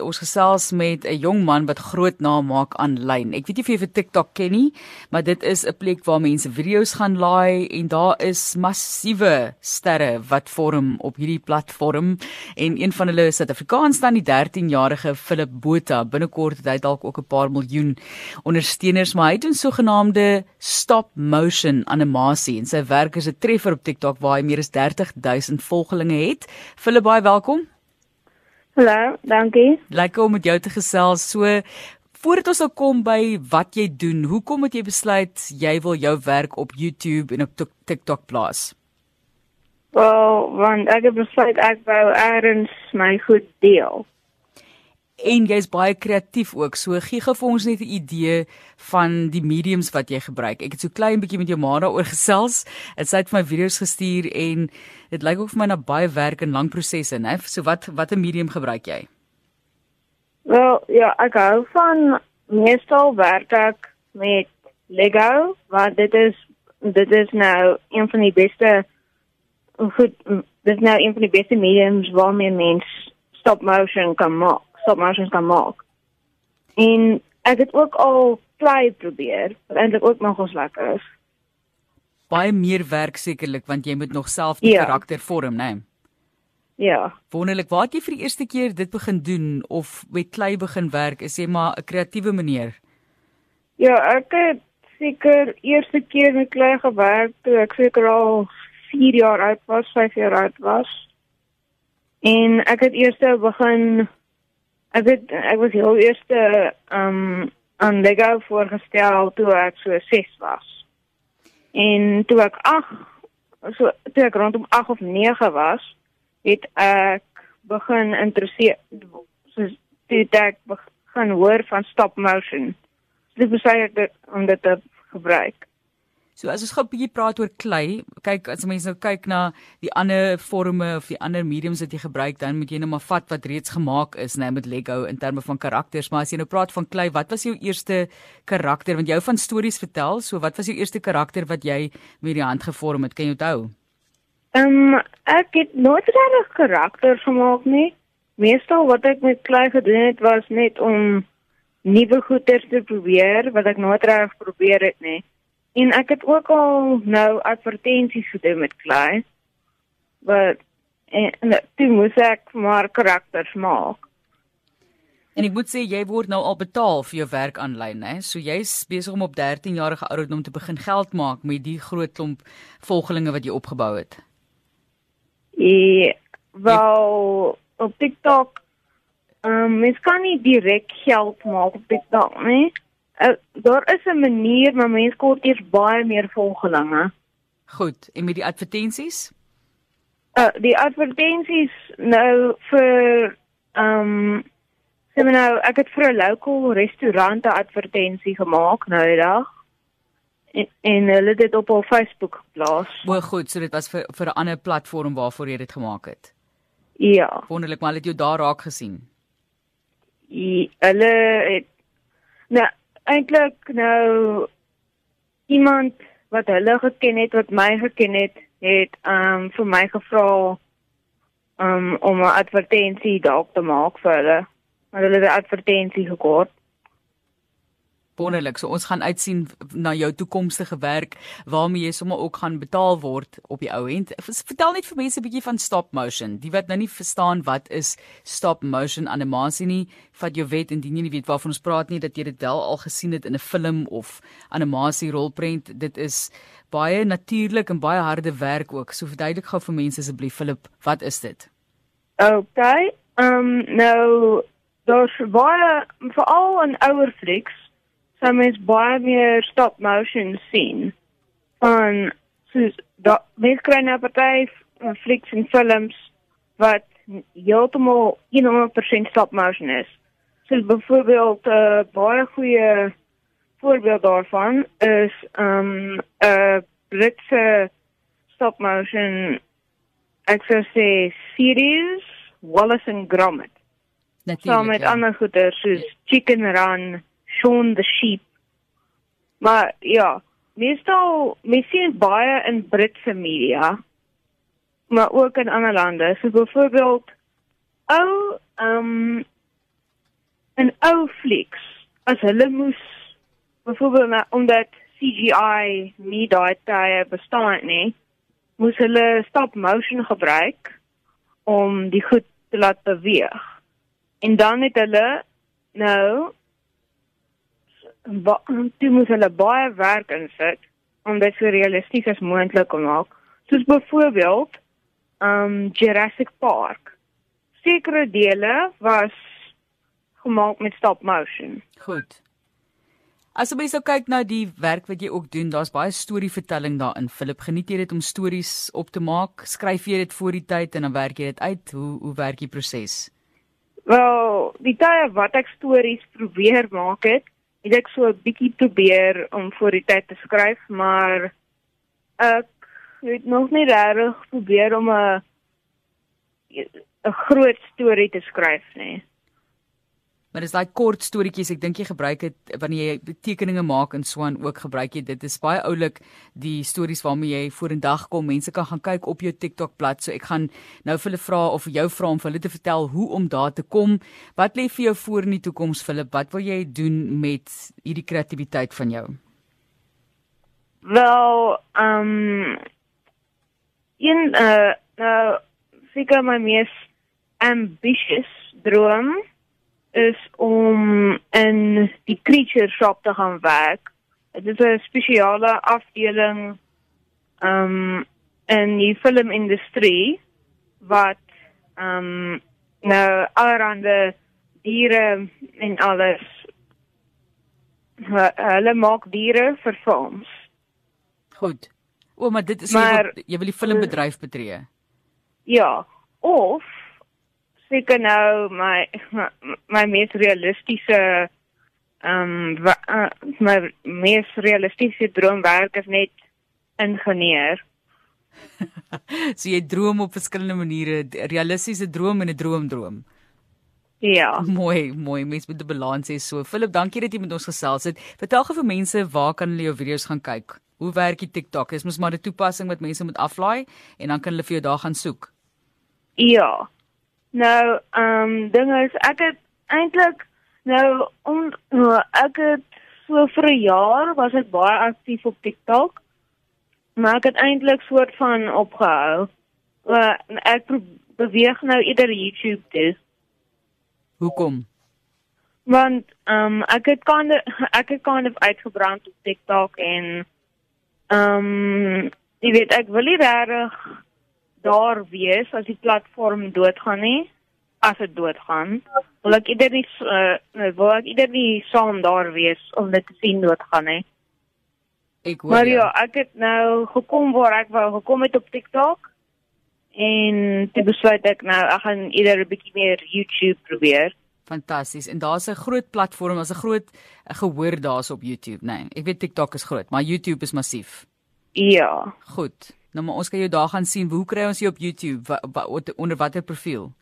Ons gesels met 'n jong man wat groot naam maak aanlyn. Ek weet nie of jy vir TikTok ken nie, maar dit is 'n plek waar mense video's gaan laai en daar is massiewe sterre wat vorm op hierdie platform en een van hulle is Suid-Afrikaans dan die 13-jarige Philip Botha. Binnekort het hy dalk ook 'n paar miljoen ondersteuners, maar hy doen sogenaamde stop motion animasie en sy werk is 'n treffer op TikTok waar hy meer as 30 000 volgelinge het. Philip, baie welkom. Hallo, dankie. Lekker om met jou te gesels. So voordat ons nou kom by wat jy doen, hoekom het jy besluit jy wil jou werk op YouTube en op TikTok plaas? Wel, want ek het besluit ek wou eers my goed deel en jy's baie kreatief ook. So gee gou vir ons net 'n idee van die mediums wat jy gebruik. Ek het so klein bietjie met jou ma daaroor gesels. Dit sy het vir my video's gestuur en dit lyk ook vir my na baie werk en lang prosesse, né? So wat watter medium gebruik jy? Wel, ja, ek hou van meestal werk ek met Lego, want dit is dit is nou een van die beste goed dit is nou een van die beste mediums waarmee mens stop motion kan maak stop motions kan maak. En ek het ook al klei probeer, wat eintlik ook nog ons lekker is. Baie meer werk sekerlik want jy moet nog self die ja. karakter vorm, né? Nee? Ja. Wonderlik, waar het jy vir die eerste keer dit begin doen of met klei begin werk? Is jy maar 'n kreatiewe manier? Ja, ek het seker eerste keer met klei gewerk toe ek seker al 4 jaar oud was, 5 jaar oud was. En ek het eers begin Ek het ek was heel eerste um aan Lego voorgestel toe ek so 6 was. En toe ek 8 so toe ek rondom 8 of 9 was, het ek begin interesseer so toe ek begin hoor van stop motion. Dit besluit ek om dit te gebruik. So as ons gou 'n bietjie praat oor klei, kyk as mense nou kyk na die ander forme of die ander mediums wat jy gebruik, dan moet jy net maar vat wat reeds gemaak is, net met Lego in terme van karakters, maar as jy nou praat van klei, wat was jou eerste karakter? Want jy hou van stories vertel, so wat was jou eerste karakter wat jy met die hand gevorm het? Kan jy onthou? Ehm um, ek het nooit regtig karakters gemaak nie. Meestal wat ek met klei gedoen het was net om nuwe goeders te probeer wat ek nooit reg probeer het nie. En ek het ook al nou advertensies gedoen met klei. Wat en, en toe moes ek maar karakters maak. En ek moet sê jy word nou al betaal vir jou werk aanlyn, hè? So jy's besig om op 13 jarige ouderdom te begin geld maak met die groot klomp volgelinge wat jy opgebou het. Ja, wel op TikTok ehm um, mens kan nie direk geld maak op TikTok nie. Uh, daar is 'n manier, maar mense kort eers baie meer volgelinge. Goed, en met die advertensies? Uh die advertensies nou vir ehm um, sien nou, ek het vir 'n local restaurant 'n advertensie gemaak nou die dag. En, en hulle het dit op op Facebook geplaas. O, goed, so dit was vir vir 'n ander platform waarvoor jy dit gemaak het. Ja. Wonderlik, maar het jy daar raak gesien? Ja, hulle het nou eintlik nou iemand wat hulle geken het wat my geken het het um vir my gevra um om 'n advertensie dalk te maak vir hulle. Maar hulle het 'n advertensie gekort wonderlik. So ons gaan uitsien na jou toekomstige werk waarmee jy sommer ook gaan betaal word op die ou end. Vertel net vir mense 'n bietjie van stop motion. Die wat nou nie verstaan wat is stop motion animasie nie, vat jou wet indien jy nie weet waarvan ons praat nie dat jy dit wel al gesien het in 'n film of animasie rolprent. Dit is baie natuurlik en baie harde werk ook. So verduidelik gou vir mense asseblief Philip, wat is dit? Okay. Ehm um, nou daar's baie veral in ouer flieks sou mens baie meer stop motion sien van soos dat mens kry nou party flieks en films wat heeltemal 100% stop motion is. So byvoorbeeld 'n uh, baie goeie voorbeeld daarvan is um 'n Britse stop motion ek sou sê series Wallace and Gromit. Natuurlik. Saam met ja. ander goeie soos Chicken Run Shaun the Sheep. Maar ja, meestal mens sien baie in Britse media, maar ook in ander lande. So byvoorbeeld ou ehm um, ou flieks as hulle moes byvoorbeeld omdat CGI nie daai tye bestaan nie, moes hulle stop motion gebruik om die goed te laat beweeg. En dan het hulle nou toe moes hulle baie werk insit om dit so realisties as moontlik te maak. Soos byvoorbeeld um Jurassic Park. Sekere dele was gemaak met stop motion. Goed. As jy sou kyk na die werk wat jy ook doen, daar's baie storievertelling daarin. Philip, geniet jy dit om stories op te maak? Skryf jy dit voor die tyd en dan werk jy dit uit? Hoe hoe werk die proses? Wel, die tye wat ek stories probeer maak het, het ek so 'n bietjie probeer om voor die tyd te skryf, maar ek het nog nie regtig probeer om 'n 'n groot storie te skryf nie. Maar dis daai kort storieetjies, ek dink jy gebruik dit wanneer jy tekeninge maak en swaan ook gebruik jy dit. Dit is baie oulik die stories waarmee jy vorendag kom. Mense kan gaan kyk op jou TikTok bladsy. So ek gaan nou vir hulle vra of jou vra om vir hulle te vertel hoe om daar te kom. Wat lê vir jou voor in die toekoms, Philip? Wat wil jy doen met hierdie kreatiwiteit van jou? Wel, ehm um, in uh nou seker my mees ambitious droom is om in die creature shop te gaan werk. Dit is 'n spesiale afdeling ehm um, in die filmindustrie wat ehm um, nou allerhande diere en alles hulle maak diere vir films. Goed. O, maar dit is maar, jy wil die filmbedryf betree. Ja, of seker nou my my, my mees realistiese ehm um, uh, my mees realistiese droomwerk is net ingenieur. so jy droom op verskillende maniere, realistiese droom en 'n droomdroom. Ja. Mooi, mooi. Mens moet 'n balans hê so. Philip, dankie dat jy met ons gesels het. Vertel gou vir mense waar kan hulle jou video's gaan kyk? Hoe werk die TikTok? Dis mos maar 'n toepassing wat mense moet aflaai en dan kan hulle vir jou daar gaan soek. Ja. Nou, ehm um, dinge is ek het eintlik nou om nou, ek het so vir 'n jaar was ek baie aktief op TikTok. Maar ek het eintlik soort van opgehou. Uh, ek beweeg nou eerder YouTube toe. Hoekom? Want ehm um, ek het of, ek het kind of uitgebrand op TikTok en Ehm um, jy weet ek wil nie regtig daar wees as die platform doodgaan nie. As dit doodgaan, wil ek eerder nie uh, wil ek eerder nie saam daar wees om dit te sien doodgaan nie. Ek hoor. Maar ja, ek het nou gekom waar ek wou gekom het op TikTok en toe besluit ek nou ek gaan eerder 'n bietjie meer YouTube probeer. Fantasties. En daar's 'n groot platform, daar's 'n groot gehoor daar's op YouTube, né? Nee, ek weet TikTok is groot, maar YouTube is massief. Ja. Goed. Nou maar ons kan jou daar gaan sien. Hoe kry ons jou op YouTube? Wat, wat onder watter profiel?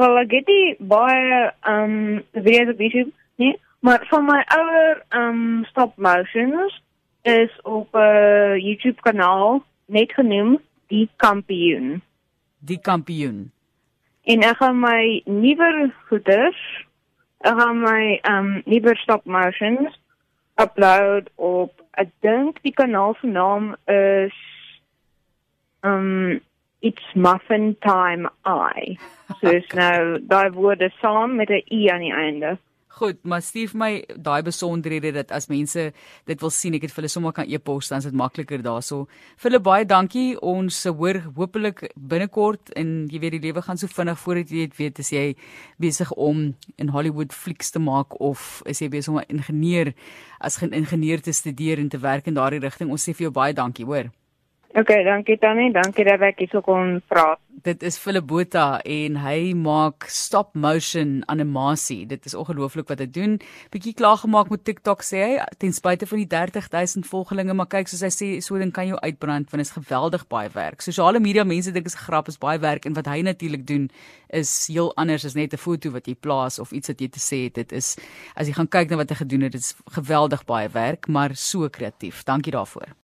Wel, ek het die baie ehm um, video's op YouTube, nee, maar van my ouer ehm um, stop motions is op 'n uh, YouTube kanaal net genoem Die Kampioen. Die Kampioen en ek gaan my nuwer goeders ek gaan my um nuwer stop motions upload op ek dink die kanaal se naam is um it's muffin time i so is nou daai woorde saam met 'n i aan die einde Goed, maar Steve my daai besonderhede dat as mense dit wil sien, ek het vir hulle sommer kan e-pos dan is dit makliker daarso. Vir hulle baie dankie. Ons hoor hopelik binnekort en jy weet die lewe gaan so vinnig voordat jy dit weet as jy besig om in Hollywood flieks te maak of is jy besig om 'n ingenieur as 'n ingenieur te studeer en te werk in daardie rigting. Ons sê vir jou baie dankie, hoor. Okay, dankie Tannie. Dankie dat ek hier kon praat. Dit is Philip Botha en hy maak stop motion animasie. Dit is ongelooflik wat hy doen. Bietjie klaar gemaak met TikTok sê hy, ten spyte van die 30000 volgelinge, maar kyk soos hy sê, so ding kan jou uitbrand want dit is geweldig baie werk. Sosiale media mense dink is grap, is baie werk en wat hy natuurlik doen is heel anders as net 'n foto wat jy plaas of iets wat jy te sê het. Dit is as jy gaan kyk na wat hy gedoen het, dit is geweldig baie werk, maar so kreatief. Dankie daarvoor.